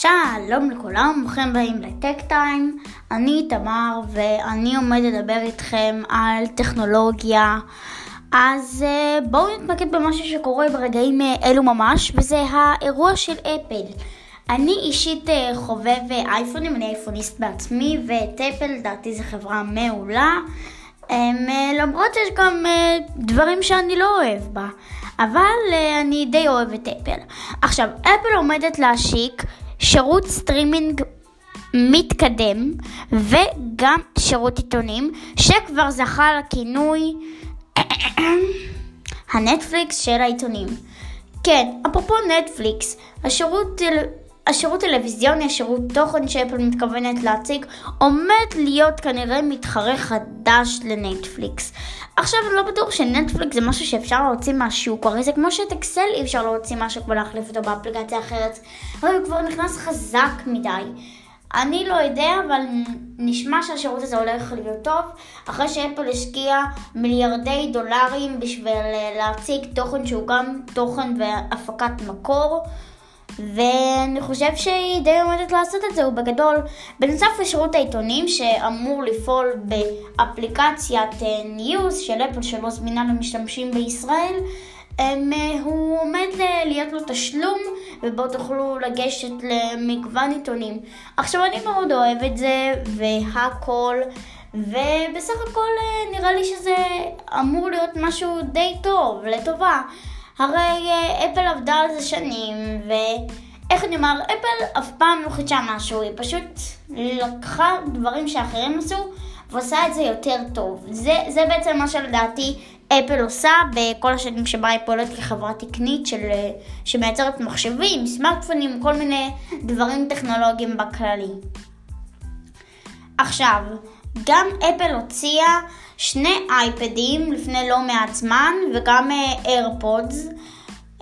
שלום לכולם, ברוכים הבאים לטק טיים, אני תמר ואני עומד לדבר איתכם על טכנולוגיה. אז אה, בואו נתמקד במשהו שקורה ברגעים אה, אלו ממש, וזה האירוע של אפל. אני אישית אה, חובב אייפונים, אני אייפוניסט בעצמי, ואת אפל לדעתי זו חברה מעולה. למרות שיש גם דברים שאני לא אוהב בה, אבל אני די אוהב את אפל. עכשיו, אפל עומדת להשיק שירות סטרימינג מתקדם וגם שירות עיתונים שכבר זכה לכינוי הנטפליקס של העיתונים. כן, אפרופו נטפליקס, השירות, השירות טלוויזיוני, השירות תוכן שאפל מתכוונת להציג, עומד להיות כנראה מתחרה חדש לנטפליקס. עכשיו אני לא בטוח שנטפליקס זה משהו שאפשר להוציא מהשוק, הרי זה כמו שאת אקסל אי אפשר להוציא משהו ולהחליף אותו באפליקציה אחרת, אבל הוא כבר נכנס חזק מדי. אני לא יודע, אבל נשמע שהשירות הזה הולך להיות טוב, אחרי שאפל השקיע מיליארדי דולרים בשביל אה, להציג תוכן שהוא גם תוכן והפקת מקור. ואני חושב שהיא די עומדת לעשות את זה, ובגדול, בנוסף לשירות העיתונים שאמור לפעול באפליקציית ניוז אה, של אפל שלא זמינה למשתמשים בישראל, הם, אה, הוא עומד להיות לו תשלום ובו תוכלו לגשת למגוון עיתונים. עכשיו אני מאוד אוהב את זה והכל ובסך הכל אה, נראה לי שזה אמור להיות משהו די טוב, לטובה. הרי אה, אפל עבדה על זה שנים, ואיך אני אומר, אפל אף פעם לא חידשה משהו, היא פשוט לקחה דברים שאחרים עשו ועושה את זה יותר טוב. זה, זה בעצם מה שלדעתי אפל עושה בכל השנים שבה היא פועלת כחברה תקנית של, אה, שמייצרת מחשבים, סמארטפונים, כל מיני דברים טכנולוגיים בכללי. עכשיו, גם אפל הוציאה שני אייפדים לפני לא מעט זמן וגם איירפודס.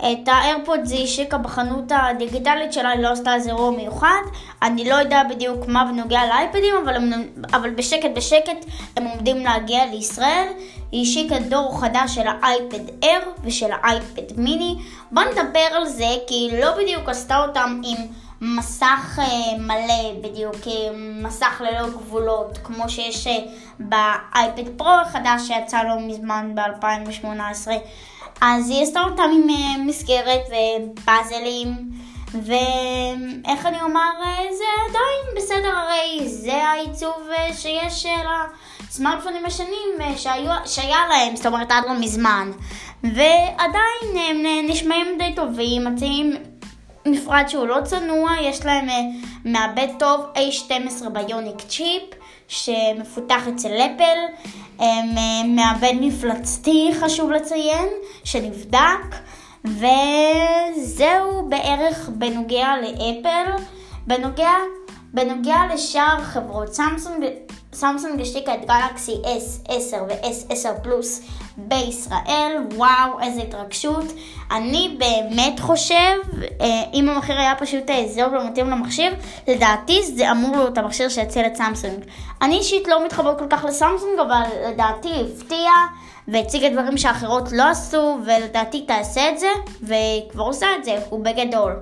אה, את האיירפודס היא השיקה בחנות הדיגיטלית שלה, היא לא עשתה איזה אירוע מיוחד. אני לא יודע בדיוק מה בנוגע לאייפדים, אבל, הם, אבל בשקט בשקט הם עומדים להגיע לישראל. היא השיקה דור חדש של האייפד אייר ושל האייפד מיני. בוא נדבר על זה, כי היא לא בדיוק עשתה אותם עם... מסך אה, מלא בדיוק, אה, מסך ללא גבולות, כמו שיש אה, באייפד פרו החדש שיצא לא מזמן ב-2018. אז היא עשתה אותם עם מסגרת ופאזלים, ואיך אני אומר, זה עדיין בסדר, הרי זה העיצוב שיש לסמארטפונים השנים שהיה, שהיה להם, זאת אומרת עד לא מזמן. ועדיין הם נשמעים די טובים, מציעים מפרט שהוא לא צנוע, יש להם אה, מעבד טוב A12 ביוניק צ'יפ שמפותח אצל אפל, אה, מעבד מפלצתי חשוב לציין, שנבדק, וזהו בערך בנוגע לאפל. בנוגע, בנוגע לשאר חברות, סמסונג סמסונג השתיקה את גלקסי S10 ו-S10 פלוס בישראל, וואו, איזה התרגשות. אני באמת חושב, אה, אם המחיר היה פשוט אה, זהו ומתאים למכשיר, לדעתי זה אמור להיות המכשיר שיציל את סמסונג. אני אישית לא מתחבר כל כך לסמסונג, אבל לדעתי הפתיע והציגה דברים שאחרות לא עשו, ולדעתי תעשה את זה, והיא כבר עושה את זה, הוא בגדול.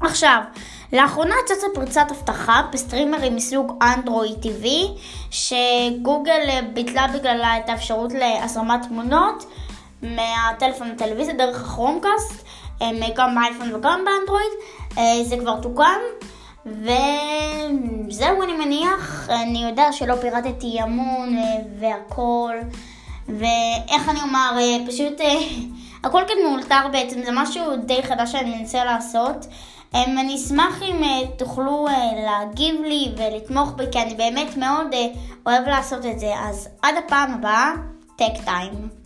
עכשיו, לאחרונה צצה פריצת אבטחה בסטרימרים מסוג אנדרואיד TV, שגוגל ביטלה בגללה את האפשרות להזרמת תמונות מהטלפון לטלוויזיה דרך הכרומקאסט, גם באייפון וגם באנדרואיד, אה, זה כבר תוקן. וזהו אני מניח, אני יודע שלא פירטתי המון אה, והכל, ואיך אני אומר, אה, פשוט הכל כאן מאולתר בעצם, זה משהו די חדש שאני מנסה לעשות. Um, אני אשמח אם uh, תוכלו uh, להגיב לי ולתמוך בי, כי אני באמת מאוד uh, אוהב לעשות את זה. אז עד הפעם הבאה, טק טיים.